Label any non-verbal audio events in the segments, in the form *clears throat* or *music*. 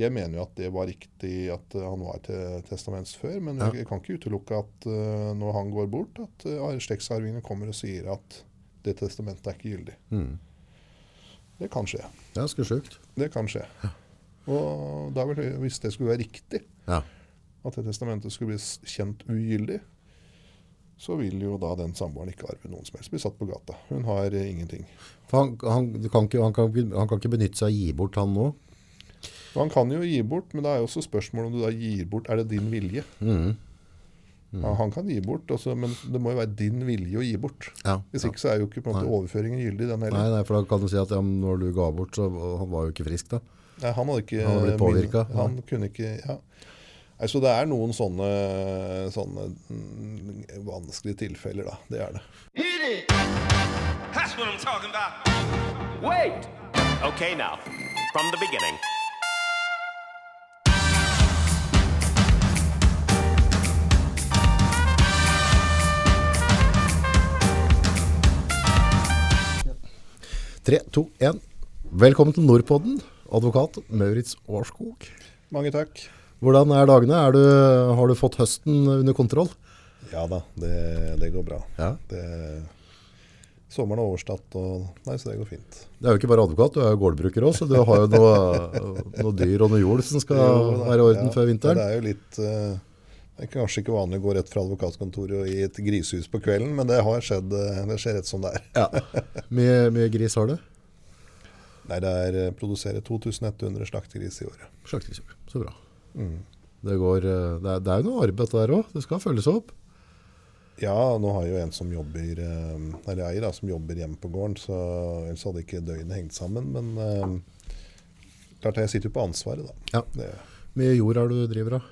Jeg mener jo at det var riktig at uh, han var til testaments før, men Ja. jeg kan ikke utelukke at uh, når han går bort, at uh, slektsarvingene kommer og sier at det testamentet er ikke gyldig. Mm. Det kan skje. Det er ganske sjukt. Det kan skje. Og da vil, hvis det skulle være riktig, Ja. at det testamentet skulle bli kjent ugyldig, så vil jo da den samboeren ikke arve noen som helst. Bli satt på gata. Hun har eh, ingenting. Han, han, kan ikke, han, kan, han kan ikke benytte seg av å gi bort han nå. Han kan jo gi bort, men det er jo også spørsmål om du da gir bort Er det din vilje? Mm. Ja, han kan gi bort, også, men det må jo være din vilje å gi bort. Ja. Hvis ikke så er jo ikke på en måte overføringen gyldig, den Nei, heller. nei, for da kan du si at ja, når du ga bort, så han var jo ikke frisk da. Nei, han hadde ikke Han hadde blitt påvirket, min- Han kunne ikke Ja. Nei, så det er noen sånne, sånne mm, vanskelige tilfeller, da. Det er det. That's what I'm talking about. Wait! Okay, now, from the beginning. Tre, to, en. Velkommen til Nordpodden, advokat Maurits Årskog. Mange takk. Hvordan er dagene? Er du, har du fått høsten under kontroll? Ja da, det, det går bra. Ja. Det, sommeren er overstått, Nei, så det går fint. Det er jo ikke bare advokat, du er jo gårdbruker også, så du har jo noe, noe dyr og noe jord som skal Jo da, være i orden ja. før vinteren. Det er jo litt eh, Det er kanskje ikke vanlig å gå rett fra advokatkontoret og i et grisehus på kvelden, men det har skjedd. eh, Det skjer rett som det er. Ja. Mye, mye gris har du? *laughs* Nei, det er eh, produserer 2100 slaktegris i året. Slakterkjøp. Så bra. Mm. Det, går, eh, det, er, det er jo noe arbeid der òg. Det skal følges opp. Ja, nå har jeg jo en som jobber Eller eier, da, som jobber hjemme på gården, så ellers hadde ikke døgnet hengt sammen. Men eh, klart jeg sitter jo på ansvaret, da. Ja. Det, Mye jord er du driver av?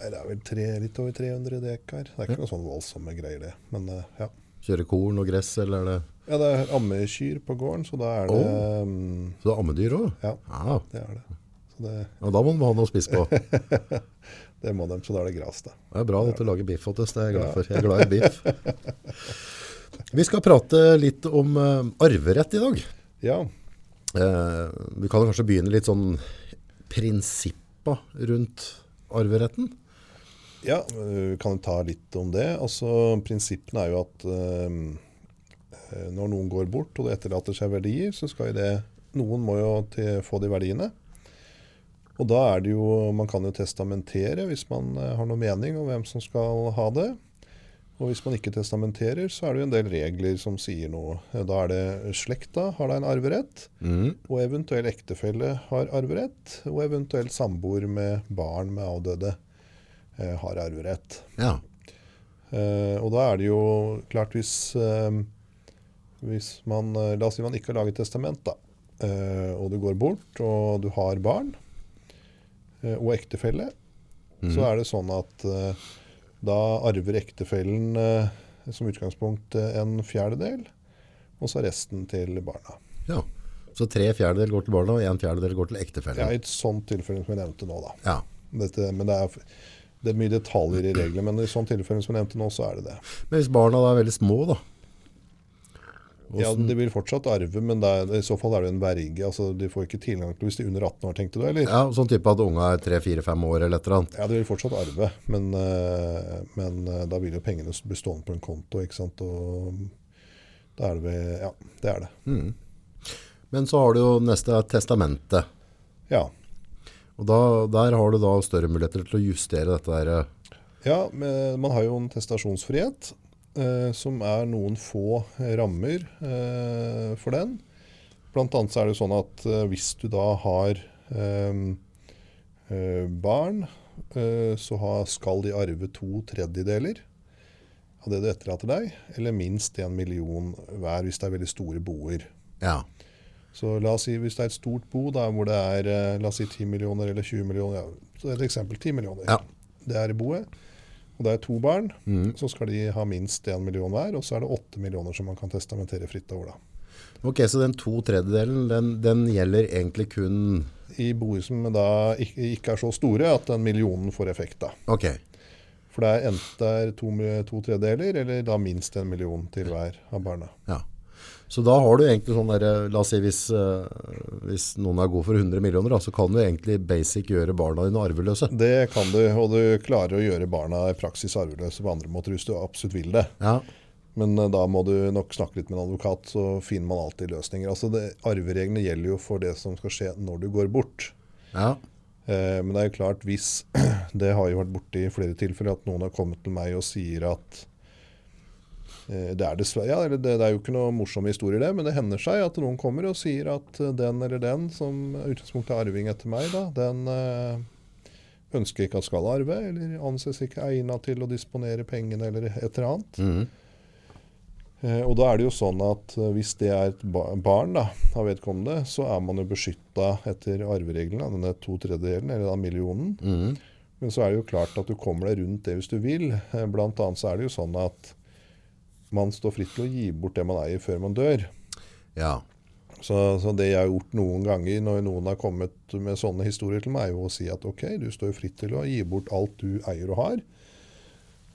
Nei, det er vel tre, litt over 300 dekar. Det er ikke noe sånn voldsomme greier, det. Men eh, ja. Kjøre korn og gress, eller er det Ja, det er ammekyr på gården, så da er det um, Så det er ammedyr òg? Ja, ah. det er det. Så det, ja. Da må de ha noe å spise på. Det *laughs* det må de, så da er det gras, da. er bra at du lager biff til oss, det er jeg glad for. Jeg er glad i biff. *laughs* Vi skal prate litt om uh, arverett i dag. Ja, Uh, vi kan kanskje begynne litt sånn prinsippa rundt arveretten. Ja øh, vi kan ta litt om det. Altså, Prinsippene er jo at øh, øh, når noen går bort og det etterlater seg verdier, så skal jo det Noen må jo til, få de verdiene. Og da er det jo Man kan jo testamentere hvis man øh, har noe mening om hvem som skal ha det. Og hvis man ikke testamenterer, så er det jo en del regler som sier noe. Da er det slekta har da en arverett. Og eventuell ektefelle har arverett, og eventuell samboer med barn med avdøde eh, har arverett. Ja. Eh, og da er det jo klart hvis, eh, hvis man eh, La oss si man ikke har laget testament, da. Eh, og du går bort, og du har barn eh, og ektefelle, så er det sånn at eh, da arver ektefellen eh, som utgangspunkt eh, en fjerdedel, og så resten til barna. ja. Så tre fjerdedeler går til barna, og en fjerdedel går til Ja. I et sånt tilfelle som jeg nevnte nå, da. Ja. Dette, men det er, det er mye detaljer i reglene, men i sånn tilfelle som jeg nevnte nå, så er det det. Men hvis barna da er veldig små, da? Ja, De vil fortsatt arve, men er, i så fall er det en verge. altså De får ikke tilgang til hvis de er under 18 år, tenkte du? eller? Ja, sånn type at unga er tre, fire, fem år eller et eller annet. Ja, de vil fortsatt arve, men, eh, men eh, da vil jo pengene bli stående på en konto, ikke sant. Og da er det Ja, det er det. Men så har du jo neste testamentet. Ja. Og da, der har du da større muligheter til å justere dette der. eh, Ja, men man har jo en testasjonsfrihet, eh, som er noen få eh, rammer eh, for den. Blant annet så er det sånn at eh, hvis du da har eh, eh, barn, eh, så ha, skal de arve to tredjedeler av det du etterlater deg, eller minst en million hver hvis det er veldig store boer. Ja. Så la oss si hvis det er et stort bo da, hvor det er eh, la oss si 10 millioner eller 20 millioner, ja, så et eksempel 10 millioner. Ja. Det er i boet, og det er to barn, så skal de ha minst 1 million hver, og så er det 8 millioner som man kan testamentere fritt over da. Ok, så den to tredjedelen, den, den gjelder egentlig kun I boer som da ikke, er så store at den millionen får effekt da. Ok, For det er enten to, to tredjedeler, eller da minst en million til hver av barna. ja. Så da har du egentlig sånn der, la oss si hvis, eh, hvis noen er god for 100 millioner, da, så kan du egentlig basic gjøre barna dine arveløse. Det kan du, og du klarer å gjøre barna i praksis arveløse på andre måter hvis du absolutt vil det. Ja, Men eh, da må du nok snakke litt med en advokat, så finner man alltid løsninger. Altså det, Arvereglene gjelder jo for det som skal skje når du går bort. ja, Eh, men det er jo klart, hvis *clears throat* Det har jo vært borte i flere tilfeller at noen har kommet til meg og sier at eh, det, er ja, det, det er jo ikke noe morsom historie, det, men det hender seg at noen kommer og sier at eh, den eller den som utgangspunktet er arving etter meg, da, den eh, ønsker ikke at skal arve, eller anses ikke egnet til å disponere pengene eller et eller annet. Eh, og da er det jo sånn at eh, hvis det er et barn da, av vedkommende, så er man jo beskytta etter arvereglene, denne to tredjedelen, eller da millionen. Mm. Men så er det jo klart at du kommer deg rundt det hvis du vil. Eh, Blant annet så er det jo sånn at man står fritt til å gi bort det man eier før man dør. ja. Så, så det jeg har gjort noen ganger når noen har kommet med sånne historier til meg, er jo å si at ok, du står jo fritt til å gi bort alt du eier og har,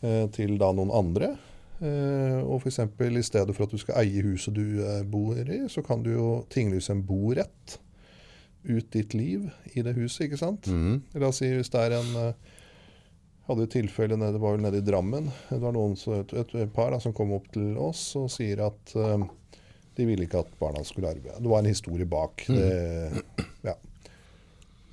eh, til da noen andre. Eh, og f.eks. i stedet for at du skal eie huset du eh, bor i, så kan du jo tinglyse en borett ut ditt liv i det huset, ikke sant? Mhm. La oss si hvis det er en eh, hadde et tilfelle nede, det var vel nede i Drammen. Det var noen, et, et, par da, som kom opp til oss og sier at uh, de ville ikke at barna skulle arbeide. Det var en historie bak. Det, ja.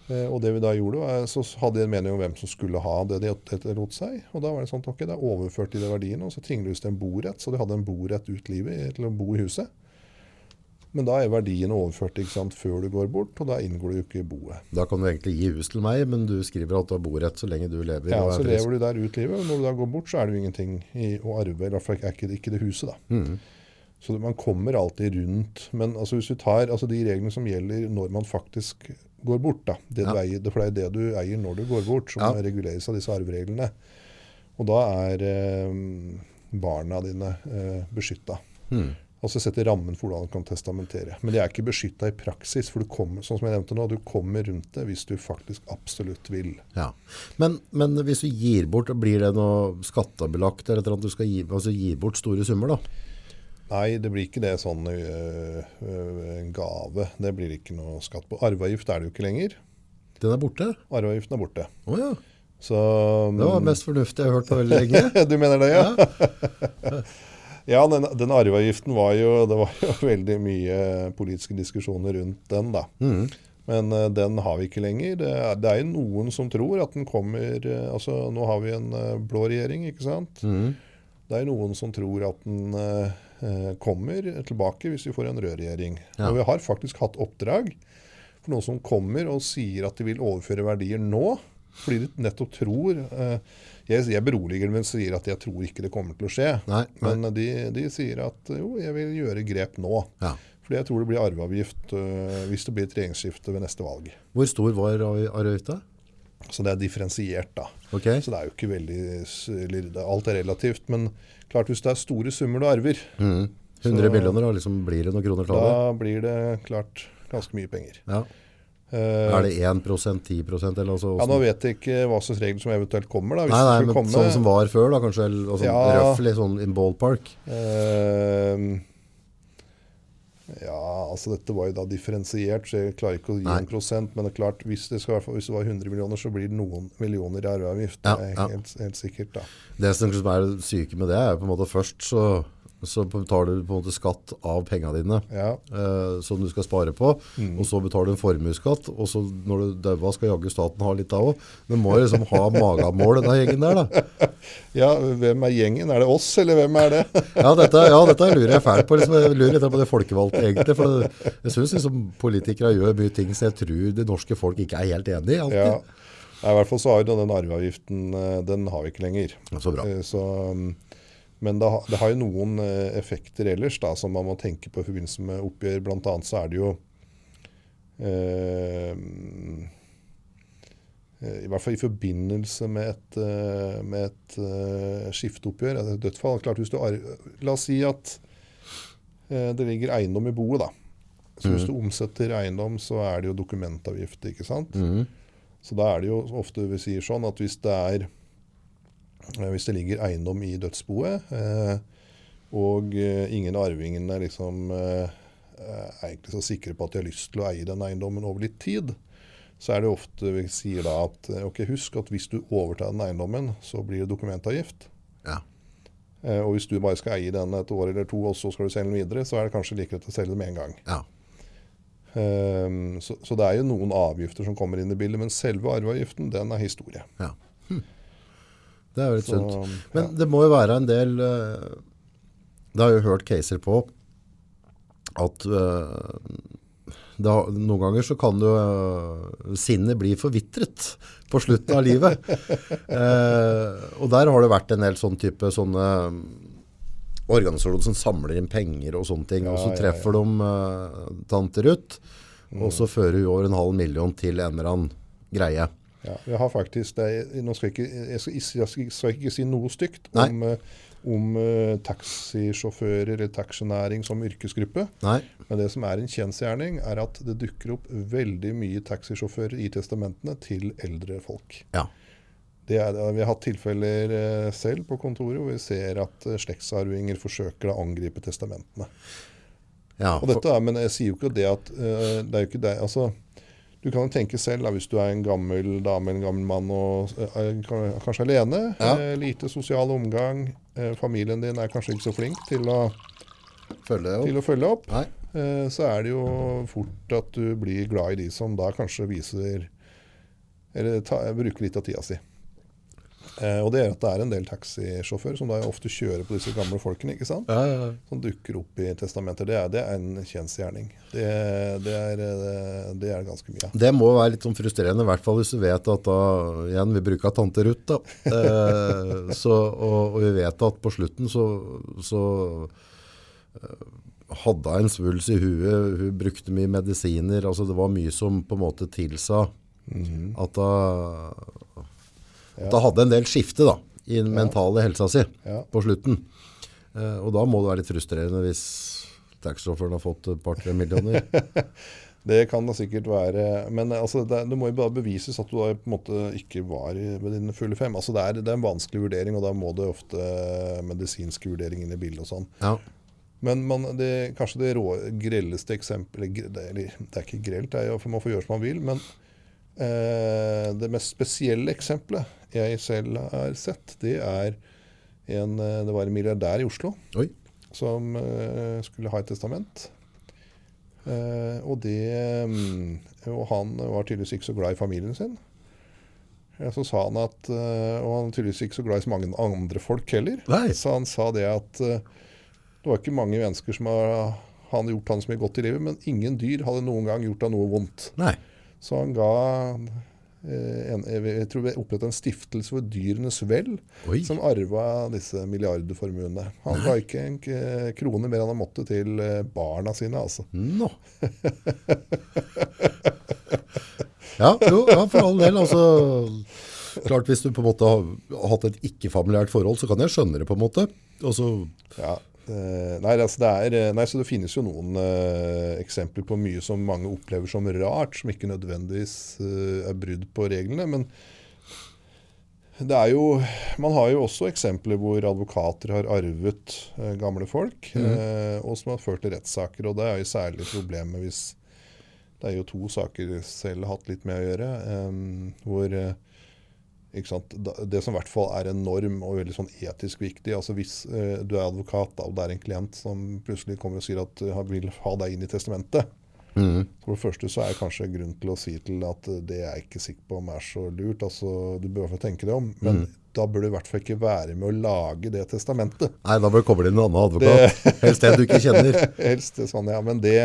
uh, og det vi da gjorde, var, så hadde de en mening om hvem som skulle ha det de etterlot seg. Og da var det sånn ok, da overførte de det verdiene, og så tinglyste en borett. Så de hadde en borett ut livet til å bo i huset. Men da er verdiene overført sant, før du går bort, og da inngår du ikke i boet. Da kan du egentlig gi hus til meg, men du skriver at du har borett så lenge du lever. Ja, så er lever du der ut livet, og når du da går bort, så er det jo ingenting i å arve. I hvert fall er ikke det ikke det huset, da. Mm. Så det- man kommer alltid rundt. Men altså, hvis du tar altså, de reglene som gjelder når man faktisk går bort, da. Det Ja. eier, for det er det du eier når du går bort, som Ja. reguleres av disse arvereglene. Og da er eh, barna dine eh, beskytta. Mhm. Altså sette rammen for hvordan du kan testamentere. Men de er ikke beskytta i praksis, for du kommer, sånn som jeg nevnte nå, du kommer rundt det hvis du faktisk absolutt vil. Ja. Men, men hvis du gir bort, blir det noe skattebelagt eller at? Du skal gi, altså gi bort store summer da? Nei, det blir ikke det sånn øh, øh, en gave. Det blir ikke noe skatt på. Arveavgift er det jo ikke lenger. Den er borte? Arveavgiften er borte. Åja, Så det var mest fornuftig jeg har hørt på veldig lenge. *laughs* Du mener det, ja? Ja, *laughs* den, den arveavgiften var jo Det var jo *laughs* veldig mye politiske diskusjoner rundt den, da. Mm. Men uh, den har vi ikke lenger. Det er, det er jo noen som tror at den kommer uh, Altså, nå har vi en uh, blå regjering, ikke sant? Mm. Det er noen som tror at den kommer tilbake hvis vi får en rød regjering. Ja. Og vi har faktisk hatt oppdrag for noen som kommer og sier at de vil overføre verdier nå. Fordi de nettopp tror eh, jeg, jeg beroliger dem og sier at jeg tror ikke det kommer til å skje. Nei, nei. Men de, de sier at jo, jeg vil gjøre grep nå. Ja. Fordi jeg tror det blir arveavgift eh, hvis det blir et regjeringsskifte ved neste valg. Hvor stor var arveavgifta? Så det er differensiert, da. Ok, Så det er jo ikke veldig Alt er relativt. Men klart hvis det er store summer du arver, mm. 100 Så- millioner, da liksom blir det noen kroner til da blir det klart ganske mye penger. Ja. Eh, Er det 1% 10% eller altså, ja, Nå vet jeg ikke hva slags regler som eventuelt kommer. da. Nei, nei, men komme, sånn som var før da, kanskje, altså, Ja. røffelig sånn in ballpark. Uh, ja, altså dette var jo da differensiert, så jeg klarer ikke å gi Nei. en prosent. Men det er klart, hvis det, skal, hvis det var 100 millioner, så blir det noen millioner i arveavgift. Ja, det er ja. helt, helt sikkert. da. Det som er det syke med det, er jo på en måte først så, så betaler du på en måte skatt av pengene dine. Ja, eh, som du skal spare på, Mm. og så betaler du en formuesskatt, og så når du dauer skal jaggu staten ha litt av òg. Men må liksom ha *laughs* magamål, denne gjengen der, da. ja, hvem er gjengen? Er det oss, eller hvem er det? *laughs* Ja, dette, ja, dette lurer jeg fælt på. Liksom, jeg lurer litt på det folkevalgte, egentlig. For det, jeg syns liksom politikere gjør mye ting som jeg tror det norske folk ikke er helt enig i. alltid. Ja. I hvert fall så har jo den arveavgiften eh, Den har vi ikke lenger. Så bra. Eh, Så, mm, men det, har- det har jo noen eh, effekter ellers da, som man må tenke på i forbindelse med oppgjør. Blant annet så er det jo eh, eh, I hvert fall i forbindelse med et, eh, med et uh, skifteoppgjør, et dødsfall. Klart hvis du La oss si at eh, det ligger eiendom i boet. da. Så Hvis du omsetter eiendom, så er det jo dokumentavgift. ikke sant? Mm. Så da er det jo ofte vi sier sånn at hvis det er hvis det ligger eiendom i dødsboet, eh, og eh, ingen av arvingene liksom, eh, er egentlig så sikre på at de har lyst til å eie den eiendommen over litt tid, så er det ofte vi sier da at eh, ok, husk at hvis du overtar den eiendommen, så blir det dokumentavgift. Ja. Eh, og hvis du bare skal eie den et år eller to, og så skal du selge den videre, så er det kanskje like greit å selge den med en gang. ja. Um, så, så det er jo noen avgifter som kommer inn i bildet, men selve arveavgiften, den er historie. ja. Hm. Det er jo litt sunt. Men det må jo være en del eh, Det har jeg jo hørt caser på at eh, har, noen ganger så kan jo uh, sinnet bli forvitret på slutten av livet. uh, *laughs* og der har det vært en del sånn type sånne mm, organisasjoner som samler inn penger og sånne ting. og så Ja, ja, treffer de uh, tante Ruth, og så fører hun over en halv million til en eller annen greie. Ja, jeg har faktisk det, nå skal jeg, ikke, jeg, skal, jeg skal, skal ikke si noe stygt om, eh, om uh, taxisjåfører eller taxinæring som yrkesgruppe. Nei? Men det som er en kjensgjerning, er at det dukker opp veldig mye taxisjåfører i testamentene til eldre folk. Ja. Det er, vi har hatt tilfeller eh, selv på kontoret hvor vi ser at slektsarvinger forsøker å angripe testamentene. ja Og dette er, men jeg sier jo ikke det at uh, Det er jo ikke det altså, Du kan jo tenke selv da, hvis du er en gammel dame en gammel mann og eh, er kanskje alene. Ja. eh, lite sosial omgang. eh, familien din er kanskje ikke så flink til å, følge opp. til å følge opp. Nei. eh, så er det jo fort at du blir glad i de som da kanskje viser Eller ta, bruker litt av tida si. Eh, og det er at det er en del taxisjåfører som da ofte kjører på disse gamle folkene. ikke sant? Ja, ja, ja. som dukker opp i testamenter. Det er, det er en kjensgjerning. Det, det, er, eh, det er ganske mye. Det må være litt sånn frustrerende, i hvert fall hvis du vet at da, igjen, vi bruker tante Ruth da, eh, så, og, og vi vet at på slutten så, så eh, hadde en svulst i huet, hun brukte mye medisiner, altså det var mye som på en måte tilsa at da, at da hadde en del skifte da, i den mentale helsa si på slutten. Uh, og da må det være litt frustrerende hvis taxisjåføren har fått et par-tre millioner. *laughs* Det kan da sikkert være. Men altså, det, det må jo bare bevises at du da på en måte ikke var ved dine fulle fem. Altså, det, er, det er en vanskelig vurdering, og da må det ofte medisinske vurderinger inn i bildet. og sånn. Ja, Men man, det, kanskje det rå, grelleste eksempelet det, eller, det er ikke grelt, det er jo, for man får gjøre som man vil. Men det mest spesielle eksempelet jeg selv har sett, det er en, eh, det var en milliardær i Oslo oi, som eh, skulle ha et testament. Eh, og, det, mm, og han var tydeligvis ikke så glad i familien sin. Så sa han at, eh, Og han var tydeligvis ikke så glad i så mange andre folk heller. Nei. Så han sa det at eh, det var ikke mange mennesker som har, han gjort han så mye godt i livet, men ingen dyr hadde noen gang gjort han noe vondt. nei. Så han ga eh, en, jeg tror vi opprettet en stiftelse for Dyrenes Vel, Oi. som arva disse milliardformuene. Han ga ikke en krone mer enn han måtte til eh, barna sine. altså. Nå. *laughs* ja, jo, ja, for all del. Altså, klart hvis du på en måte har hatt et ikke-familiært forhold, så kan jeg skjønne det på en måte. Altså, Ja, eh, nei, altså det er, eh, nei, så det finnes jo noen uh, eksempler på mye som mange opplever som rart, som ikke nødvendigvis uh, er brudd på reglene. Men det er jo, man har jo også eksempler hvor advokater har arvet uh, gamle folk, eh, og som har ført til rettssaker. Og det er jo særlig problemet hvis Det er jo to saker selv har hatt litt med å gjøre, um, hvor eh, ikke sant? Da- Det som i hvert fall er en norm og veldig sånn etisk viktig. altså Hvis eh, du er advokat da, og det er en klient som plutselig kommer og sier at han vil ha deg inn i testamentet, for det første så er det kanskje grunn til å si til at eh, det er jeg ikke sikker på om er så lurt. altså Du bør i hvert fall tenke deg om. Men da bør du i hvert fall ikke være med å lage det testamentet. nei, da bør du komme inn en annen advokat. *laughs* Helst en du ikke kjenner. *laughs* Helst det sånn, ja. Men det,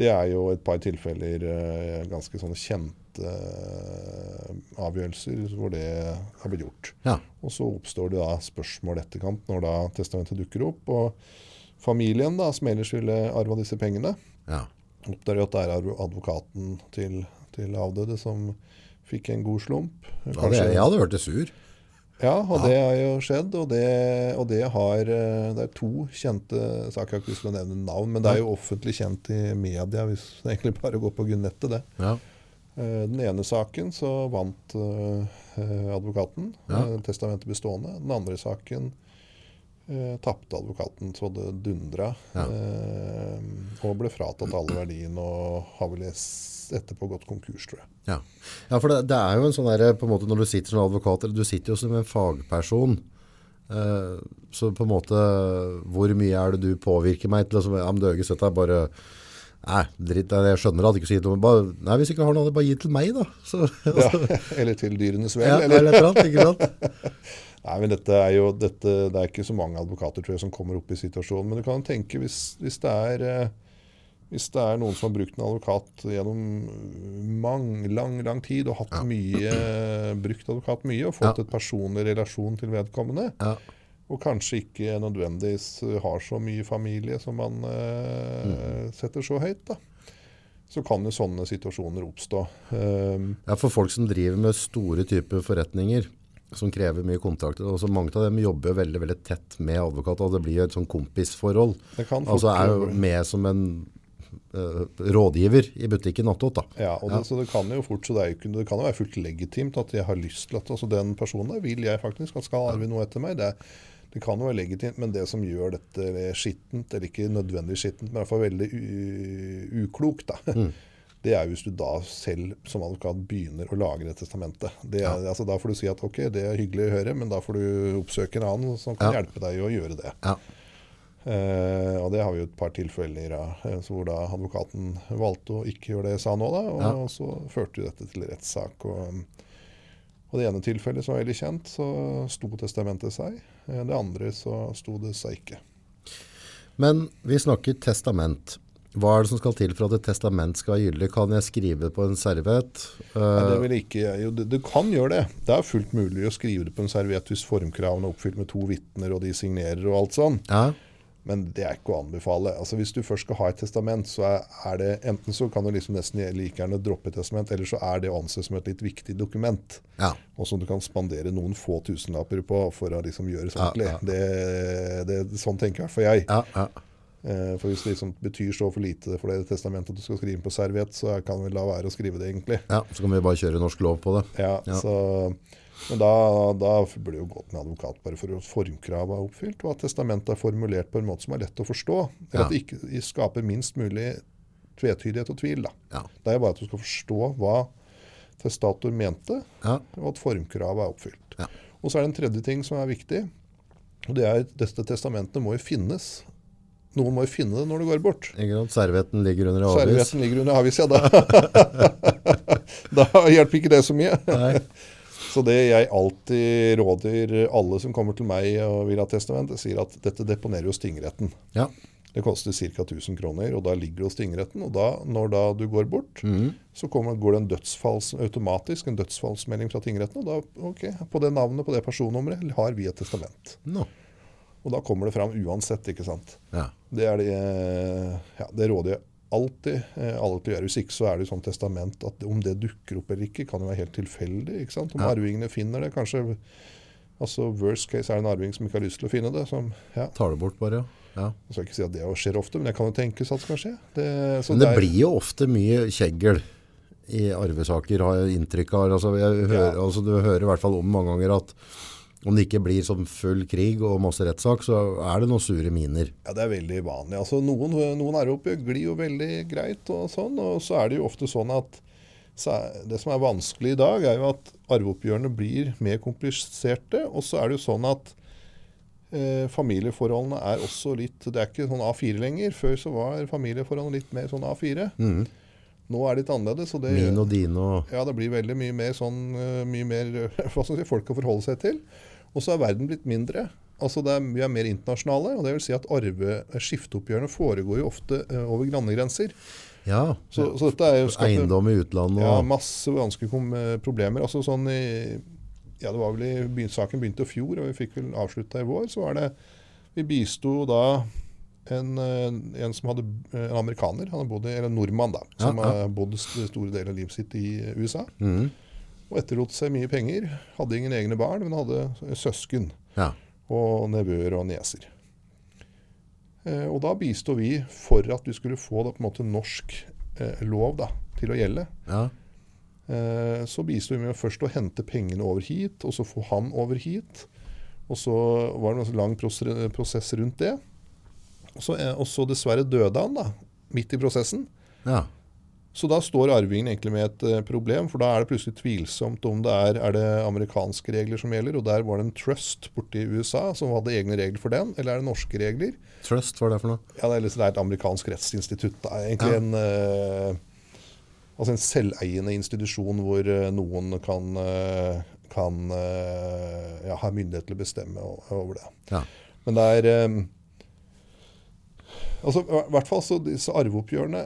det er jo et par tilfeller, eh, ganske sånne kjente eh, avgjørelser, hvor det har blitt gjort. Ja, Og så oppstår det da spørsmål etterkant når da testamentet dukker opp. Og familien da, som ellers ville arva disse pengene, ja. oppdager jo at det er advokaten til, til avdøde som fikk en god slump. Da hadde jeg, jeg hadde det sur. Ja, og det har jo skjedd. Og det, og det har eh, Det er to kjente saker. Jeg har ikke lyst til å nevne navn, men det er jo offentlig kjent i media, hvis det egentlig bare går på nettet, det. Ja, Den ene saken så vant eh, eh, advokaten, Ja. Testamentet testamentet bestående. Den andre saken Eh, Tapte advokaten så det dundra. Ja. Eh, og ble fratatt alle verdiene og har vel etterpå gått konkurs, tror jeg. Ja, ja for det, det er jo en sånn der, på en måte når du sitter som advokat, eller du sitter jo som en fagperson, eh, så på en måte, hvor mye er det du påvirker meg til, altså, ja, men Døge, sett deg bare, nei, dritt, jeg skjønner at du ikke sier noe, bare, nei, hvis ikke har noe, bare gi til meg da. Så, *laughs* Ja, eller til dyrenes vel. ja, eller? eller annet, ikke sant? *laughs* Nei, men dette er jo, dette, Det er ikke så mange advokater tror jeg, som kommer opp i situasjonen. Men du kan tenke hvis, hvis, det er, eh, hvis det er noen som har brukt en advokat gjennom mang, lang lang tid og hatt mye, brukt advokat mye og fått Ja. et personlig relasjon til vedkommende, Ja, og kanskje ikke nødvendigvis har så mye familie som man eh, Mm. setter så høyt, da. så kan jo sånne situasjoner oppstå. Um, Ja, for folk som driver med store typer forretninger, som krever mye kontakter, og så mange av dem jobber jo veldig, veldig tett med advokat, og det blir jo et sånn kompisforhold. Det kan fort Altså er jo med som en uh, rådgiver i butikken attåt da. Ja, og Ja. det, så det kan jo fort, så det, er jo det kan jo være fullt legitimt at jeg har lyst til at altså den personen der vil jeg faktisk at skal arve noe etter meg. Det, det kan jo være legitimt, men det som gjør dette skittent, eller ikke nødvendigvis skittent, men i hvert fall veldig uklokt, da, Mm. *laughs* det er hvis du da selv som advokat begynner å lage det testamentet. Det er, altså, da får du si at ok, det er hyggelig å høre, men da får du oppsøke en annen som kan Ja. hjelpe deg å gjøre det. Ja. Uh, og det har vi jo et par tilfeller av, eh, hvor da advokaten valgte å ikke gjøre det jeg sa nå, da, og Ja. så førte vi dette til rettssak. Og, og det ene tilfellet som var veldig kjent, så sto testamentet seg. Eh, det andre så sto det seg ikke. Men vi snakker testament. Hva er det som skal til for at et testament skal være gyldig? Kan jeg skrive det på en serviett? Nei, det Eh, vil ikke, jo, du kan gjøre det. Det er fullt mulig å skrive det på en serviett hvis formkravene er oppfylt med to vitner og de signerer og alt sånn. ja, Men det er ikke å anbefale. Altså Hvis du først skal ha et testament, så er, det enten så kan du liksom nesten like gjerne droppe et testament, eller så er det å anse som et litt viktig dokument. ja, Og som du kan spandere noen få tusenlapper på for å liksom gjøre det Ja, ja. Det, det, sånn tenker i hvert fall jeg. ja, ja. Eh, for hvis det liksom betyr så for lite for det testamentet at du skal skrive på serviett, så kan vi la være å skrive det, egentlig. ja. Så kan vi bare kjøre norsk lov på det. Ja, Ja. Så, men da, da burde det jo gått med advokat bare for at formkravet er oppfylt, og at testamentet er formulert på en måte som er lett å forstå. Eller at det ikke skaper minst mulig tvetydighet og tvil. Da. Ja. Det er jo bare at du skal forstå hva testator mente, Ja, og at formkravet er oppfylt. Ja. Og så er det en tredje ting som er viktig. og det er at Dette testamentet må jo finnes. Noen må jo finne det når du går bort. Servetten ligger under avis. Servietten ligger under avis, ja. Da, *laughs* da hjelper ikke det så mye. Nei. Så det jeg alltid råder alle som kommer til meg og vil ha testament, det sier at dette deponerer hos tingretten. Ja, Det koster ca. 1000 kroner, og da ligger det hos tingretten. Og da, når da du går bort, mm. så kommer, går det en dødsfalls, automatisk en dødsfallsmelding fra tingretten. Og da, ok, på det navnet, på det personnummeret, har vi et testament. nå. Og da kommer det fram uansett, ikke sant. Ja. Det er det, eh, ja, det råder jeg alltid eh, alle til å gjøre. Hvis ikke så er det jo sånn testament at om det dukker opp eller ikke, kan jo være helt tilfeldig. ikke sant? Om Ja. arvingene finner det, kanskje altså Worst case er det en arving som ikke har lyst til å finne det. Som, ja, Tar det bort bare, ja. Jeg skal ikke si at det skjer ofte, men det kan jo tenkes at det skal skje. Det, så Men det er- blir jo ofte mye kjeggel i arvesaker, har jeg inntrykk av. Altså, jeg hører, Ja. altså, du hører i hvert fall om mange ganger at om det ikke blir sånn full krig og masse rettssak, så er det noen sure miner. Ja, det er veldig vanlig. Altså, noen, noen arveoppgjør glir jo veldig greit, og sånn, og så er det jo ofte sånn at så er- det som er vanskelig i dag, er jo at arveoppgjørene blir mer kompliserte. Og så er det jo sånn at eh, familieforholdene er også litt Det er ikke sånn A4 lenger. Før så var familieforholdene litt mer sånn A4. Nå er det litt annerledes. Og det, Min og dine og ja, det blir veldig mye mer sånn eh, mye mer *laughs* hva skal si, folk å forholde seg til. Og så er verden blitt mindre. Altså det er, Vi er mer internasjonale. og det vil si at arve, Skifteoppgjørene foregår jo ofte eh, over landegrenser. Ja, Så, så er skaper- eiendom i utlandet ja, masse vanskelige eh, problemer. Altså sånn i, ja, det var vel i, Saken begynte i fjor, og vi fikk vel avslutta i vår. Så var det Vi bisto da en, eh, en som hadde eh, en amerikaner, han hadde bodd eller en nordmann, da, som Ja, ja. har bodd st- store deler av livet sitt i eh, USA. Mhm. Og etterlot seg mye penger. Hadde ingen egne barn, men hadde søsken Ja, og nevøer og nieser. Eh, og da bisto vi for at vi skulle få da, på en måte norsk eh, lov da, til å gjelde. ja, Eh, så bisto vi med først å hente pengene over hit, og så få han over hit. Og så var det en lang prosess rundt det. Og så, eh, og så dessverre døde han, da. Midt i prosessen. Ja. Så da står arvingen egentlig med et eh, problem, for da er det plutselig tvilsomt om det er, er det amerikanske regler som gjelder. Og der var det en trust borte i USA som hadde egne regler for den, eller er det norske regler? Trust, hva er det for noe? Ja, det er, er et amerikansk rettsinstitutt. Er egentlig Ja. en, eh, altså en selveiende institusjon hvor eh, noen kan, kan ja, ha myndighet til å bestemme over det. Ja. Men det er altså, I hvert fall så disse arveoppgjørene,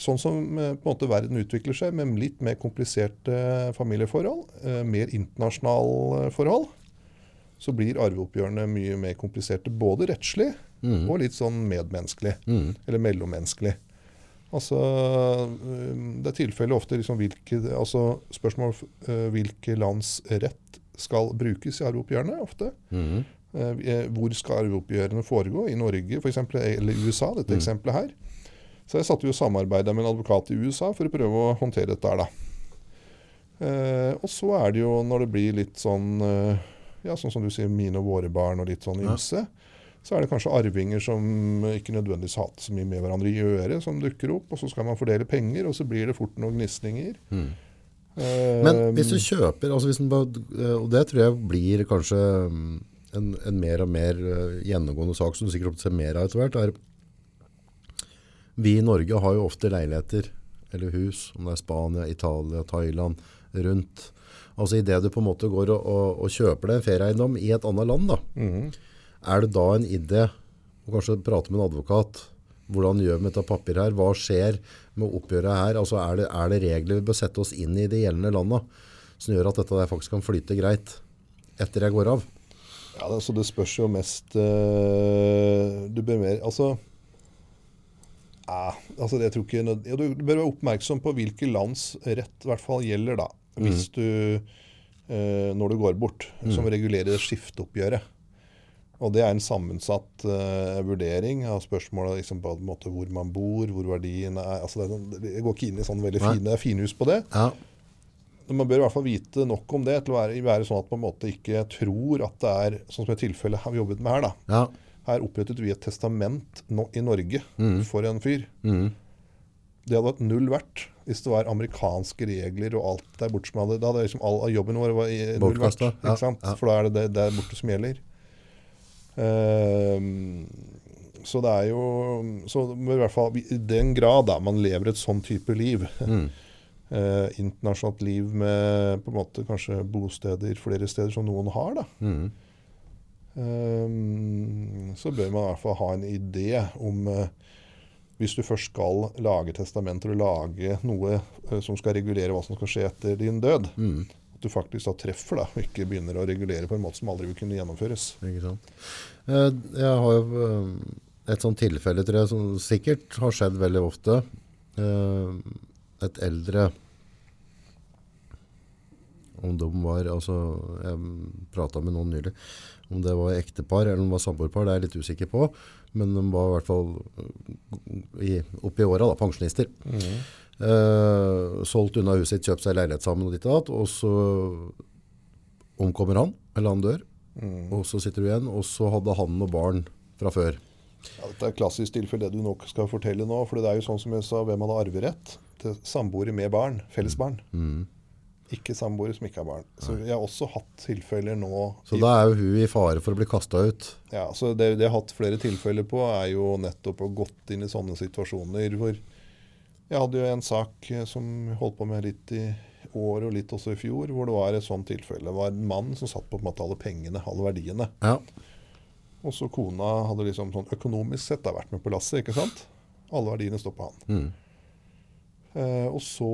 sånn som eh, på en måte verden utvikler seg, med litt mer kompliserte familieforhold, eh, mer internasjonale forhold, så blir arveoppgjørene mye mer kompliserte, både rettslig og litt sånn medmenneskelig, eller mellommenneskelig. Altså, det er tilfellet ofte liksom hvilke, altså spørsmål hvilke lands rett skal brukes i arveoppgjørene ofte. Mhm. Eh, eh, Hvor skal arveoppgjørene foregå? I Norge for eksempel, eller USA, dette eksempelet her. Så jeg satte jo samarbeida med en advokat i USA for å prøve å håndtere dette her, da. Eh, og så er det jo når det blir litt sånn eh, ja, sånn som du sier, mine og våre barn og litt sånn Ja. ymse, så er det kanskje arvinger som ikke nødvendigvis har hatt så mye med hverandre å gjøre, som dukker opp, og så skal man fordele penger, og så blir det fort noen gnisninger. Mm. Eh, Men hvis du kjøper, altså hvis eh, og det tror jeg blir kanskje mm, en, en mer og mer eh, gjennomgående sak som du sikkert ser mer av etter hvert, er vi i Norge har jo ofte leiligheter eller hus, om det er Spania, Italia, Thailand, rundt. Altså i det du på en måte går og, og, og kjøper deg en ferieeiendom i et annet land da, er det da en idé å kanskje prate med en advokat? Hvordan gjør vi med dette papiret her? Hva skjer med oppgjøret her? Altså er det, er det regler vi bør sette oss inn i de gjeldende landa som gjør at dette der faktisk kan flyte greit etter jeg går av? Ja, altså det spørs jo mest uh, Du bør mer Altså ja, altså jeg tror ikke, ja, Du bør være oppmerksom på hvilke lands rett i hvert fall gjelder, da. Hvis du eh, Når du går bort, som regulerer skifteoppgjøret. Og det er en sammensatt eh, vurdering av spørsmålet liksom, på en måte hvor man bor, hvor verdiene er altså det, er sånn- Jeg går ikke inn i sånne veldig fine finhus på det. Ja, man bør i hvert fall vite nok om det til å være, være sånn at man på en måte ikke tror at det er sånn som i tilfellet har vi jobbet med her. da. ja, Her opprettet vi et testament no i Norge for en fyr. Mm. Det hadde vært null verdt hvis det var amerikanske regler og alt der borte som hadde Da hadde liksom all jobben vår var i- null verdt. Ja, ja. For da er det det der borte som gjelder. Ehm, så det er jo Så i hvert fall i den grad da man lever et sånn type liv Mm. Eh, internasjonalt liv med på en måte kanskje bosteder flere steder som noen har, da. Mm. Um, så bør man i hvert fall ha en idé om uh, Hvis du først skal lage testamenter og lage noe uh, som skal regulere hva som skal skje etter din død, Mm. at du faktisk da treffer da, og ikke begynner å regulere på en måte som aldri vil kunne gjennomføres. Ikke sant? Eh, Jeg har jo et sånt tilfelle, tror jeg, som sikkert har skjedd veldig ofte. Et eldre Om de var altså, Jeg prata med noen nylig. Om det var ektepar eller om det var samboerpar, det er jeg litt usikker på. Men de var i hvert fall eh, i, oppi åra, da, pensjonister. Eh, solgt unna huset sitt, kjøpt seg leilighet sammen og ditt og datt. Og så omkommer han, eller han dør. Og så sitter du igjen, og så hadde han noen barn fra før. Ja, dette er et klassisk tilfelle det du nok skal fortelle nå. For det er jo sånn som jeg sa, hvem hadde arverett til samboere med barn, fellesbarn. Mm. Ikke samboere som ikke har barn. Så jeg har også hatt tilfeller nå Så da er jo hun i fare for å bli kasta ut. Ja, så det, det jeg har hatt flere tilfeller på, er jo nettopp å gått inn i sånne situasjoner hvor Jeg hadde jo en sak eh, som holdt på med litt i år og litt også i fjor, hvor det var et sånt tilfelle. Det var en mann som satt på en måte alle pengene, alle verdiene. Ja. Og så kona hadde liksom sånn økonomisk sett da vært med på lasset, ikke sant? Alle verdiene står på han. Mm. Eh, og så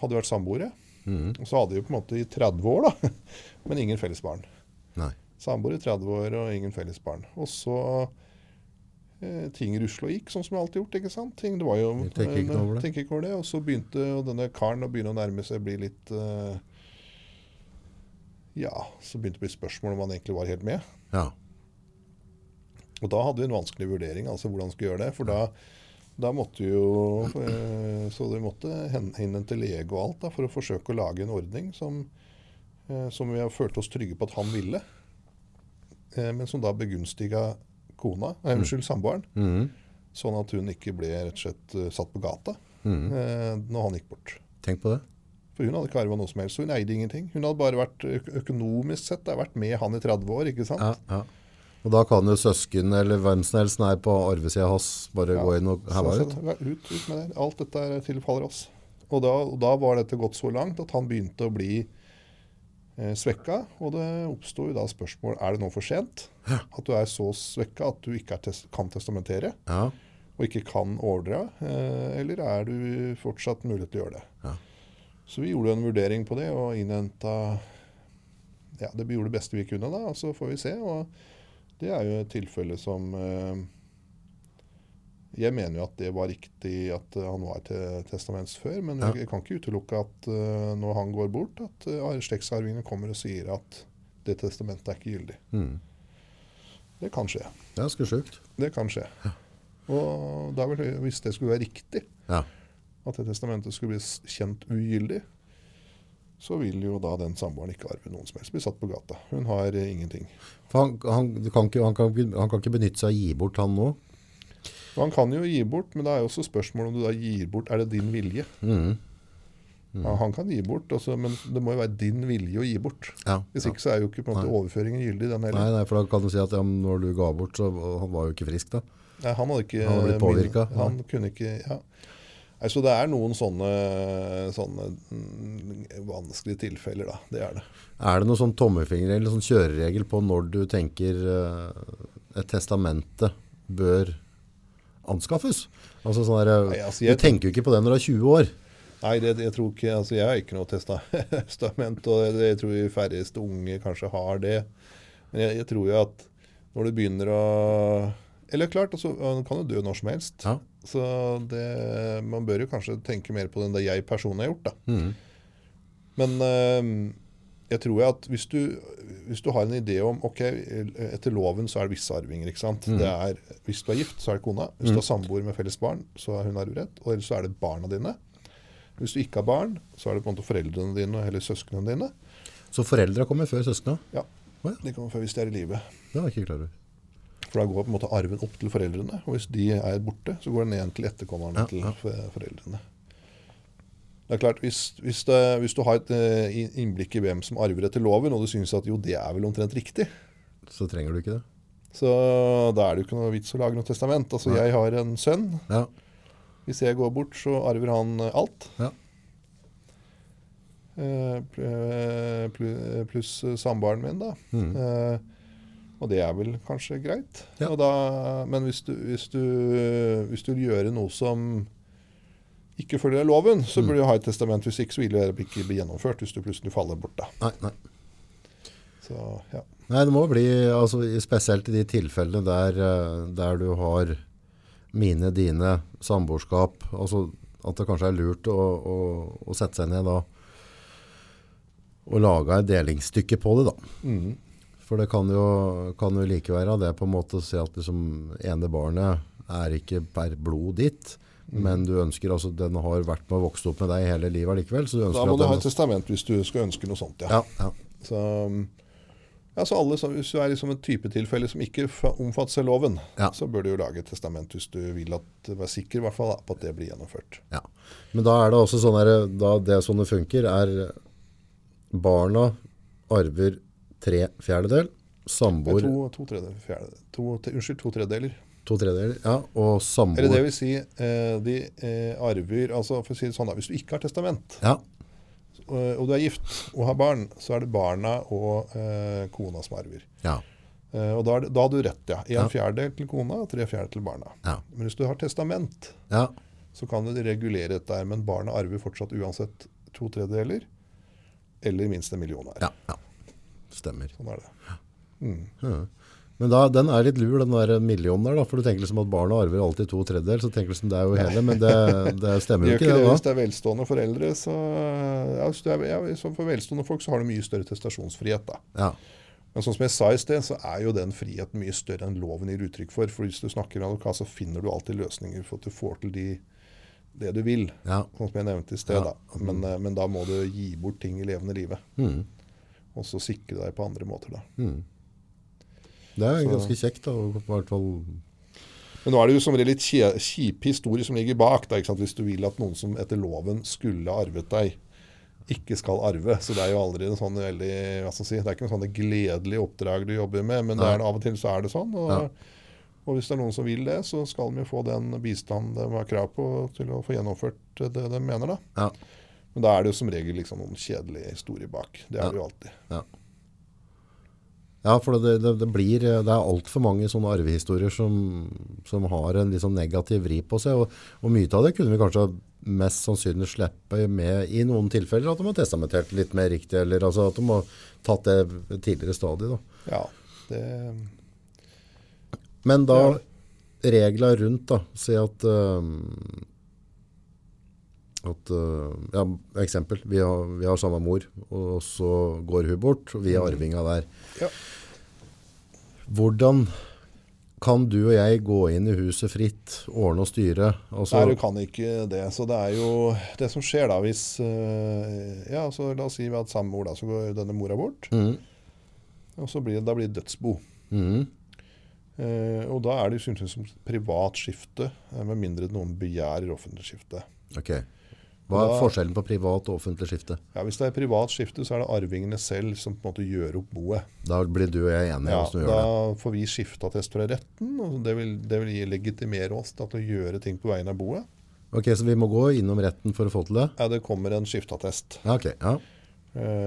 hadde vi vært samboere. Mm. Og så hadde vi på en måte i 30 år, da. *laughs* Men ingen felles barn. Samboer i 30 år og ingen felles barn. Og så eh, ting rusla og gikk, sånn som vi alltid gjort. ikke sant? Ting, det var jo, Jeg tenker ikke eh, over det. tenker ikke over det. Og så begynte og denne karen å begynne å nærme seg bli litt eh, Ja, så begynte det å bli spørsmål om han egentlig var helt med. Ja. Og da hadde vi en vanskelig vurdering, altså hvordan skulle gjøre det. For da, da måtte jo eh, Så de måtte hen- innhente lege og alt da, for å forsøke å lage en ordning som, eh, som vi har følt oss trygge på at han ville. eh, men som da begunstiga kona, eh, unnskyld, samboeren, Mhm. sånn at hun ikke ble rett og slett satt på gata mm eh, når han gikk bort. Tenk på det. For hun hadde ikke arva noe som helst, så hun eide ingenting. Hun hadde bare vært økonomisk sett vært med han i 30 år, ikke sant? Ja, ja. Og da kan jo søsken eller hvem som helst er på arvesida hans bare Ja. gå inn og Så- ut. ut, ut med det. Alt dette er- tilfaller oss. Og da, og da var dette gått så langt at han begynte å bli eh, svekka. Og det oppsto jo da spørsmål er det nå for sent. At du er så svekka at du ikke tes kan testamentere Ja. og ikke kan overdra. Eh, eller er du fortsatt mulighet til å gjøre det? Ja. Så vi gjorde en vurdering på det og innhenta ja, det vi gjorde det beste vi kunne, da. Så får vi se. Og det er jo et tilfelle som eh, Jeg mener jo at det var riktig at eh, han var til testaments før, men Ja. jeg kan ikke utelukke at eh, når han går bort, at uh, slektsarvingene kommer og sier at det testamentet er ikke gyldig. Mm. Det kan skje. Det er ganske sjukt. Det kan skje. Og da vil, hvis det skulle være riktig, Ja. at det testamentet skulle bli kjent ugyldig, så vil jo da den samboeren ikke arve noen som helst. Bli satt på gata. Hun har eh, ingenting. For han, han, kan ikke, han, kan, han kan ikke benytte seg av å gi bort han nå. Han kan jo gi bort, men det er jo også spørsmål om du da gir bort Er det din vilje? Mhm. Ja, han kan gi bort, altså, men det må jo være din vilje å gi bort. Ja. Hvis ja. ikke så er jo ikke på en måte Nei. overføringen gyldig, den Nei, heller. nei, for da kan du si at ja, når du ga bort, så han var jo ikke frisk da. Nei, han hadde ikke Han hadde blitt påvirket, Han kunne ikke Ja. Nei, så det er noen sånne, sånne mm, vanskelige tilfeller, da. Det er det. Er det noen sånn tommefinger eller sånn kjøreregel på når du tenker eh, et testamente bør anskaffes? Altså sånn der, Nei, altså, jeg- du tenker jo ikke på det når du er 20 år. Nei, det, jeg tror ikke Altså, jeg har ikke noe testament, og det, jeg tror de færreste unge kanskje har det. Men jeg, jeg tror jo at når du begynner å Eller klart, altså, han kan jo dø når som helst. Ja. Så det, man bør jo kanskje tenke mer på den det jeg personlig har gjort, da. Mm. Men eh, jeg tror at hvis du, hvis du har en idé om ok, etter loven så er det visse arvinger. ikke sant? Det er, Hvis du er gift, så er det kona. Hvis du har samboer med felles barn, så er hun arverett. Og ellers så er det barna dine. Hvis du ikke har barn, så er det på en måte foreldrene dine eller søsknene dine. Så foreldra kommer før søskna? Ja, Oh, ja. De kommer før hvis de er i live. Det var ikke klar over. For da går på en måte arven opp til foreldrene. Og hvis de er borte, så går den ned til etterkommerne Ja, ja. til foreldrene. Det er klart, Hvis, hvis, det, hvis du har et eh, innblikk i hvem som arver etter loven, og du syns at jo, det er vel omtrent riktig, Så trenger du ikke det. så da er det jo ikke noe vits å lage noe testament. Altså, Jeg har en sønn. Ja. Hvis jeg går bort, så arver han eh, alt. Ja. Eh, pl- pl- Pluss eh, samboeren min, da. Mhm. Og det er vel kanskje greit. Ja. Da, men hvis du, hvis, du, hvis du vil gjøre noe som ikke følger loven, så Mm. burde du ha et testament. Hvis ikke så vil det ikke bli gjennomført hvis du plutselig faller bort. da. Nei, nei. Så, ja. Nei, det må bli, altså, spesielt i de tilfellene der, eh, der du har mine, dine, samboerskap, altså at det kanskje er lurt å, å, å sette seg ned da og lage et delingsstykke på det da. Mhm. For det kan jo, kan jo like være det på en måte å si at liksom ene barnet er ikke per blod ditt, Mm. men du ønsker, altså den har vært med og vokst opp med deg hele livet likevel, så du Da må at du ha et testament hvis du skal ønske noe sånt. ja. Ja, ja. Så, ja, så alle, så Hvis du er liksom et typetilfelle som ikke omfatter omfattes av loven, så bør du jo lage et testament hvis du vil at, være sikker i hvert fall, på at det blir gjennomført. Ja. Men da er det også sånn her, da det sånn det funker, er barna arver tre fjerdedel, er samboer to, to, to, Unnskyld, fjerde, to, te- unnskyld, to tredjedeler. tredjedeler, ja, og samboer Eller det vil si, eh, de eh, arver altså for å si det sånn da, Hvis du ikke har testament, Ja, eh, og du er gift og har barn, så er det barna og eh, kona som arver. ja, Eh, og da, da har du rett, ja. En Ja. fjerdedel til kona og tre fjerdedeler til barna. ja, Men hvis du har testament, ja, så kan du regulere dette her, men barna arver fortsatt uansett to tredjedeler, eller minst en million hver. ja, ja. Stemmer. Sånn er det. Mm. Ja. Men da, den er litt lur, den der millionen der, da, for du tenker liksom at barna arver alltid to tredjedel, så tenker du liksom det er jo hele, men det, det stemmer jo ikke det da. hvis det er velstående foreldre. Så, ja, er, ja, for velstående folk så har du mye større testasjonsfrihet. da. Ja, Men sånn som jeg sa i sted, så er jo den friheten mye større enn loven gir uttrykk for. For hvis du snakker med advokat, så finner du alltid løsninger for at du får til de, det du vil. ja, Sånn som jeg nevnte i sted. Da. Men, eh, men da må du gi bort ting i levende livet. mm, Og så sikre deg på andre måter, da. mm. Det er Så- ganske kjekt, da. I hvert fall Men nå er det jo som regel litt kjipe historier som ligger bak. Da? Hvis du vil at noen som etter loven skulle arvet deg, ikke skal arve. Så det er jo aldri en sånn veldig hva skal jeg si, Det er ikke noe sånn gledelig oppdrag du jobber med, men er, av og til så er det sånn. Og, Ja. og hvis det er noen som vil det, så skal de jo få den bistand de har krav på til å få gjennomført det de mener. da. Ja. Men da er det jo som regel liksom noen kjedelige historier bak. Det er Ja. det jo alltid. Ja, for det, det, det blir Det er altfor mange sånne arvehistorier som, som har en sånn negativ vri på seg. Og, og mye av det kunne vi kanskje mest sannsynlig slippe med i noen tilfeller. At de har testamentert litt mer riktig, eller altså at de har tatt det tidligere stadiet. Da. Ja, det Men da Ja. regler rundt, da. Si at øhm, at, øh, ja, eksempel, vi har, vi har samme mor, og så går hun bort, og vi er arvinga der. Ja. Hvordan kan du og jeg gå inn i huset fritt, ordne og styre? Altså, Nei, du kan ikke det. Så det er jo det som skjer da hvis eh, Ja, så la oss si vi har hatt samme mor, da, så går denne mora bort. Mm. Og så blir det, da blir det dødsbo. Mm. Eh, og da er det jo som privat skifte, eh, med mindre noen begjærer offentlig skifte. Ok. Hva er Da- forskjellen på privat og offentlig skifte? Ja, Hvis det er privat skifte, så er det arvingene selv som på en måte gjør opp boet. Da blir du og jeg enige Ja, om hvordan du gjør det. Da får vi skifteattest fra retten, og det vil, det vil legitimere oss til å gjøre ting på vegne av boet. Ok, Så vi må gå innom retten for å få til det? Ja, det kommer en skifteattest. Ok. Ja.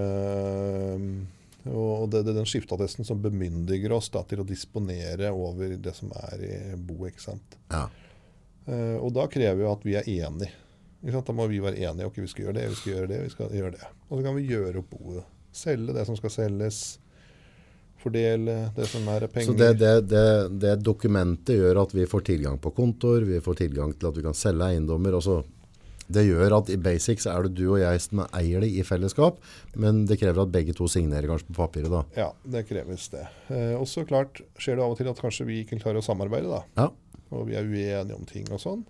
Uh, og det, det er den skifteattesten som bemyndiger oss da, til å disponere over det som er i boet. ikke sant? ja. Uh, og da krever jo at vi er enige. Da må vi være enige. Ok, vi skal gjøre det, vi skal gjøre det, vi skal gjøre det. Og så kan vi gjøre opp boet. Selge det som skal selges. Fordele det som er penger. Så det, det, det, det dokumentet gjør at vi får tilgang på kontor, vi får tilgang til at vi kan selge eiendommer. Altså, det gjør at i basics er det du og jeg som eier det i fellesskap, men det krever at begge to signerer kanskje på papiret da. Ja, det kreves det. Eh, og så klart skjer det av og til at kanskje vi ikke klarer å samarbeide. da. Ja, og vi er uenige om ting og sånn.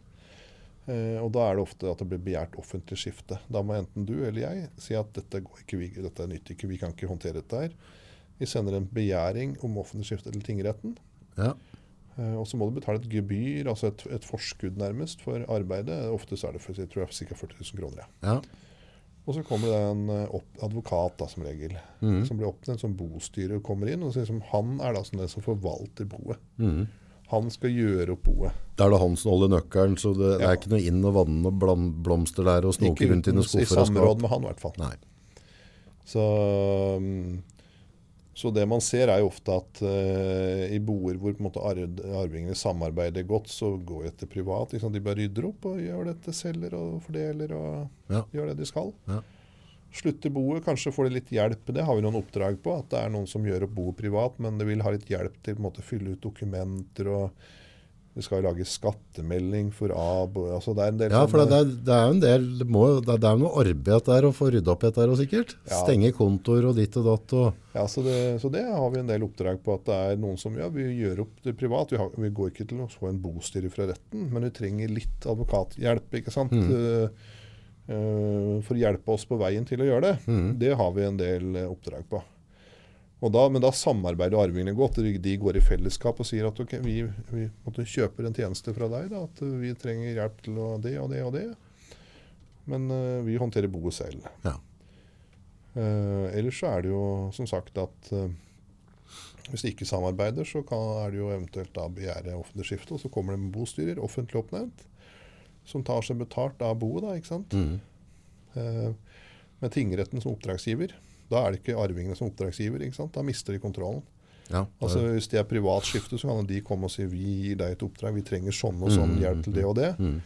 Eh, og da er det ofte at det blir begjært offentlig skifte. Da må enten du eller jeg si at dette går ikke, vi, dette nytter ikke, vi kan ikke håndtere dette her. Vi sender en begjæring om offentlig skifte til tingretten. ja, Eh, og så må du betale et gebyr, altså et, et forskudd nærmest, for arbeidet. Ofte så er det for, jeg tror jeg, ca. 40 000 kroner. Ja. Og så kommer det en eh, opp, advokat da, som regel, mm. som blir oppnevnt som bostyrer og kommer inn. og så liksom, Han er da som den som forvalter boet. Mhm. Han skal gjøre opp boet. Da er det han som holder nøkkelen, så det, Ja. er ikke noe inn og vann og blomster der og snoke rundt i noen i skuffer og samråd skap. med han i hvert fall. Nei. Så, um, så det man ser er jo ofte at uh, i boer hvor måte arv, arvingene samarbeider godt, så går de til privat. Liksom. De bare rydder opp og gjør dette, selger og fordeler og Ja. gjør det de skal. Ja. Slutter boet, kanskje får de litt hjelp. Det har vi noen oppdrag på, at det er noen som gjør opp boet privat, men det vil ha litt hjelp til på en måte å fylle ut dokumenter og det skal jo lages skattemelding for AB. Altså det er en del Ja, for det, er, det er jo en del, det, må, det, er- noe arbeid der å få rydda opp i dette sikkert. Ja. Stenge kontor og ditt og datt og... Ja, så det, så det har vi en del oppdrag på. At det er noen som ja, vi gjør opp det privat. Vi, har, vi går ikke til å få en bostyrer fra retten, men vi trenger litt advokathjelp ikke sant? Mm. eh, for å hjelpe oss på veien til å gjøre det. Det har vi en del eh, oppdrag på. Og da, men da samarbeider arvingene godt. De, går i fellesskap og sier at okay, vi, vi måtte kjøper en tjeneste fra deg. Da, at vi trenger hjelp til det og det og det. Men uh, vi håndterer boet selv. Ja. Uh, ellers så er det jo som sagt at uh, hvis de ikke samarbeider, så kan, er det jo eventuelt da begjære offentlig skifte. Og så kommer det med bostyrer, offentlig oppnevnt, som tar seg betalt av boet. da, ikke sant? Mm. Eh, med tingretten som oppdragsgiver. Da er det ikke arvingene som oppdragsgiver. ikke sant? Da mister de kontrollen. Ja, Altså Hvis det er privat skifte, så kan de komme og si vi gir deg et oppdrag, vi trenger sånn og sånn hjelp til det og det. Mm.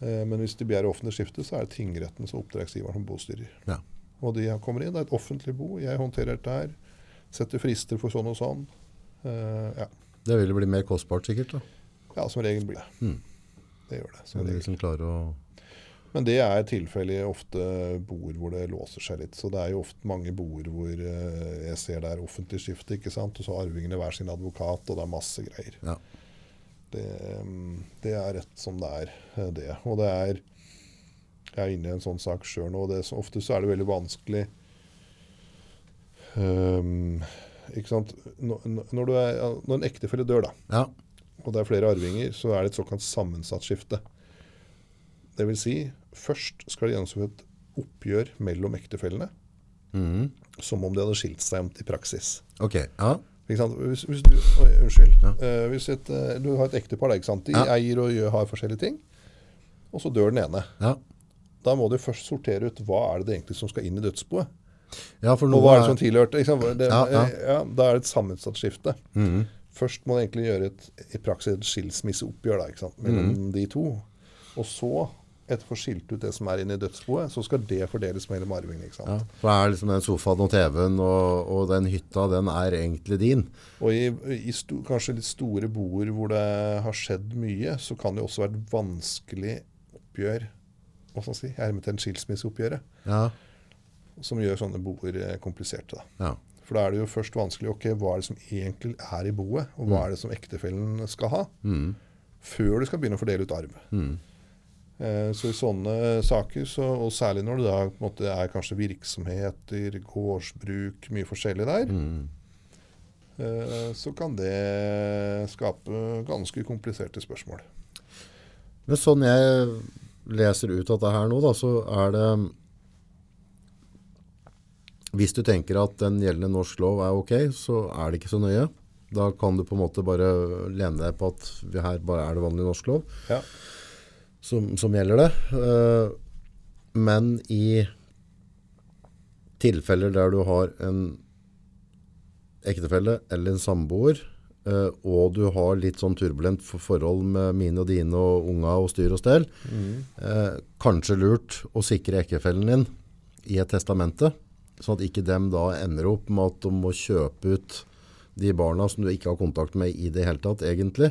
Eh, men hvis de begjærer offentlig skifte, så er det tingretten som oppdragsgiver som bostyrer. Ja. Og de kommer inn, det er et offentlig bo, jeg håndterer dette her. Setter frister for sånn og sånn. Eh, ja. Det vil bli mer kostbart sikkert da. ja, som regel blir det. Mm. Det gjør det. Som ja, det liksom klarer å... Men det er tilfellet ofte boer hvor det låser seg litt. Så det er jo ofte mange boer hvor eh, jeg ser det er offentlig skifte, ikke sant. Og så har arvingene hver sin advokat, og det er masse greier. Ja. Det, mm, det er rett som det er, eh, det. Og det er Jeg er inne i en sånn sak sjøl nå, det, så- ofte så er det veldig vanskelig um, ikke sant? Når, når, du er, når en ektefelle dør, da, Ja. Og det er flere arvinger, så er det et såkalt sammensatt skifte. Det vil si, først skal det gjennomføres et oppgjør mellom ektefellene, Mm. som om de hadde skilt seg om i praksis. Ok, ja. Hvis, hvis du, oi, unnskyld. Eh, hvis et, uh, du har et ektepar, de Ja. eier og gjør, har forskjellige ting, og så dør den ene. Ja. Da må du først sortere ut hva er det egentlig som skal inn i dødsboet. ja, Og hva er det som tilhørte? Det, Ja, ja, ja. da er det et sammensatt skifte. Mhm. Først må du egentlig gjøre et, i praksis et skilsmisseoppgjør da, mellom mm. de to. Og så, etter å få skilt ut det som er inne i dødsboet, så skal det fordeles mellom arvingene. ikke sant? ja, for er liksom den sofaen og TV-en og, og den hytta, den er egentlig din. Og i, i sto, kanskje litt store boer hvor det har skjedd mye, så kan det også være et vanskelig oppgjør, hva skal man si, hermetegn skilsmisseoppgjøret, Ja, som gjør sånne boer eh, kompliserte. da. ja. For da er det jo først vanskelig ok, hva er det som egentlig er i boet, og hva er det som ektefellen skal ha, mm. før du skal begynne å fordele ut arv. Mm. Eh, så i sånne saker, så, og særlig når det da måte er kanskje virksomheter, gårdsbruk, mye forskjellig der, mm. eh, så kan det skape ganske kompliserte spørsmål. Men sånn jeg leser ut av dette her nå, da, så er det Hvis du tenker at den gjeldende norsk lov er ok, så er det ikke så nøye. Da kan du på en måte bare lene deg på at vi her bare er det vanlig norsk lov Ja. som, som gjelder det. Eh, men i tilfeller der du har en ektefelle eller en samboer, eh, og du har litt sånn turbulent forhold med mine og dine og unga og styr og stell, eh, kanskje lurt å sikre ektefellen din i et testamente, sånn at ikke dem da ender opp med at de må kjøpe ut de barna som du ikke har kontakt med i det hele tatt, egentlig,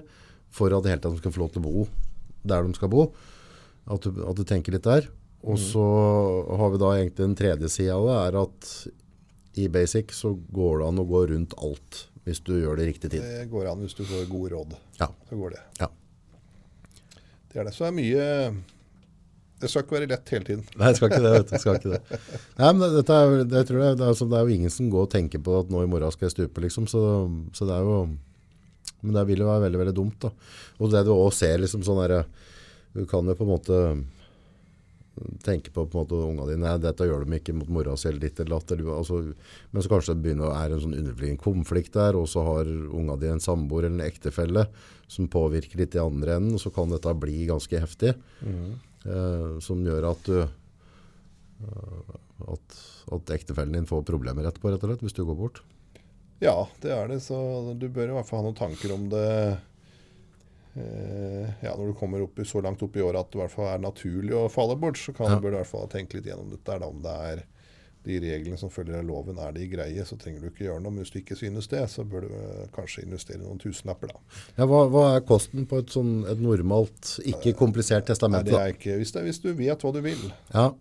for at det hele tatt de skal få lov til å bo der de skal bo. At du, at du tenker litt der. Og så har vi da egentlig den tredje sida av det, er at i basic så går det an å gå rundt alt hvis du gjør det i riktig tid. Det går an hvis du får gode råd. Ja. Så går det. ja. Det er det. Så er mye Det skal ikke være lett hele tiden. Nei, det skal ikke det. vet du. Det skal ikke det. Nei, men dette er, det, tror jeg, det, er, altså, det er jo ingen som går og tenker på at nå i morgen skal jeg stupe, liksom. Så, så det er jo Men det vil jo være veldig, veldig dumt, da. Og det du også ser, liksom sånn derre Du kan jo på en måte tenke på på en måte unga dine Nei, dette gjør de ikke mot mora si eller ditt eller datt. Altså, men så kanskje det begynner å være en sånn underliggende konflikt der, og så har unga di en samboer eller en ektefelle som påvirker litt i andre enden, og så kan dette bli ganske heftig. Eh, som gjør at du eh, at, at ektefellen din får problemer etterpå, rett og slett, hvis du går bort. Ja, det er det. Så du bør i hvert fall ha noen tanker om det eh, ja, når du kommer opp i, så langt opp i året at det i hvert fall er naturlig å falle bort, så kan Ja. du bør i hvert fall tenke litt gjennom dette. Da, om det er de reglene som følger av loven, er de greie, så trenger du ikke gjøre noe. Men hvis du ikke synes det, så bør du eh, kanskje investere noen tusenlapper, da. Ja, hva, hva er kosten på et, sånn, et normalt, ikke komplisert Nei, testament? det er ikke, hvis, det, hvis du vet hva du vil, Ja,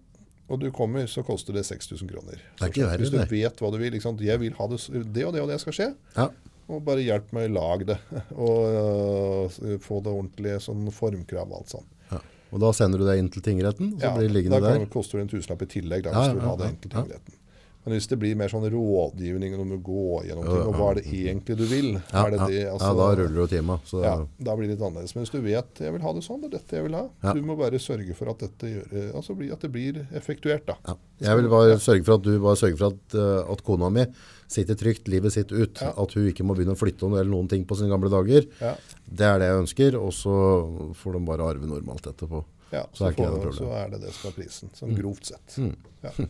og du kommer, så koster det 6000 kroner. Det er verre, hvis du vet hva du vil, Liksom, jeg vil ha det, det og det og det skal skje, ja. og bare hjelp meg å lage det. *laughs* Og uh, få det ordentlige sånn formkrav og alt sånn. Ja. Og da sender du det inn til tingretten, så Ja, blir det da liggende der. det en tusenlapp i tillegg da, Ja, hvis du vil ja, ha det inn til tingretten. Men hvis det blir mer sånn rådgivning om å gå gjennom Ja, ting, og hva er det egentlig du vil? Ja, det ja, det, ja, altså- da ruller du tima. Så, ja, da blir det litt annerledes. Men hvis du vet jeg vil ha det sånn, det er dette jeg vil ha. Ja. Du må bare sørge for at, gjør, altså at det blir effektuert. da. ja. Jeg vil bare sørge for at du bare sørger for at, eh, at kona mi sitter trygt livet sitt ut. Ja. At hun ikke må begynne å flytte noe eller noen ting på sine gamle dager. Ja. Det er det jeg ønsker, og så får de bare arve normalt etterpå. Ja, Så så, er det. Mm. så er det det som er prisen, sånn grovt sett. Ja. *laughs*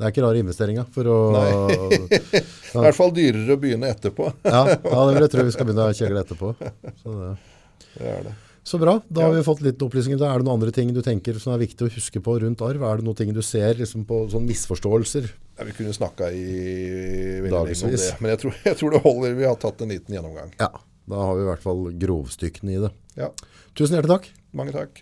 Det er ikke rare investeringa. å *laughs* *laughs* I hvert fall dyrere å begynne etterpå. ja, ja, det vil jeg tro vi skal begynne å kjegle etterpå. Så, det. Det er det. så bra. Da har vi fått litt opplysninger. Da er det noen andre ting du tenker som er viktig å huske på rundt arv? Er det noen ting du ser liksom, på sånn misforståelser? Ja, vi kunne snakka i veldig lenge om Dagevis. det, men jeg tror, jeg tror det holder. Vi har tatt en liten gjennomgang. Ja, da har vi i hvert fall grovstykkene i det. Ja, Tusen hjertelig takk. mange takk.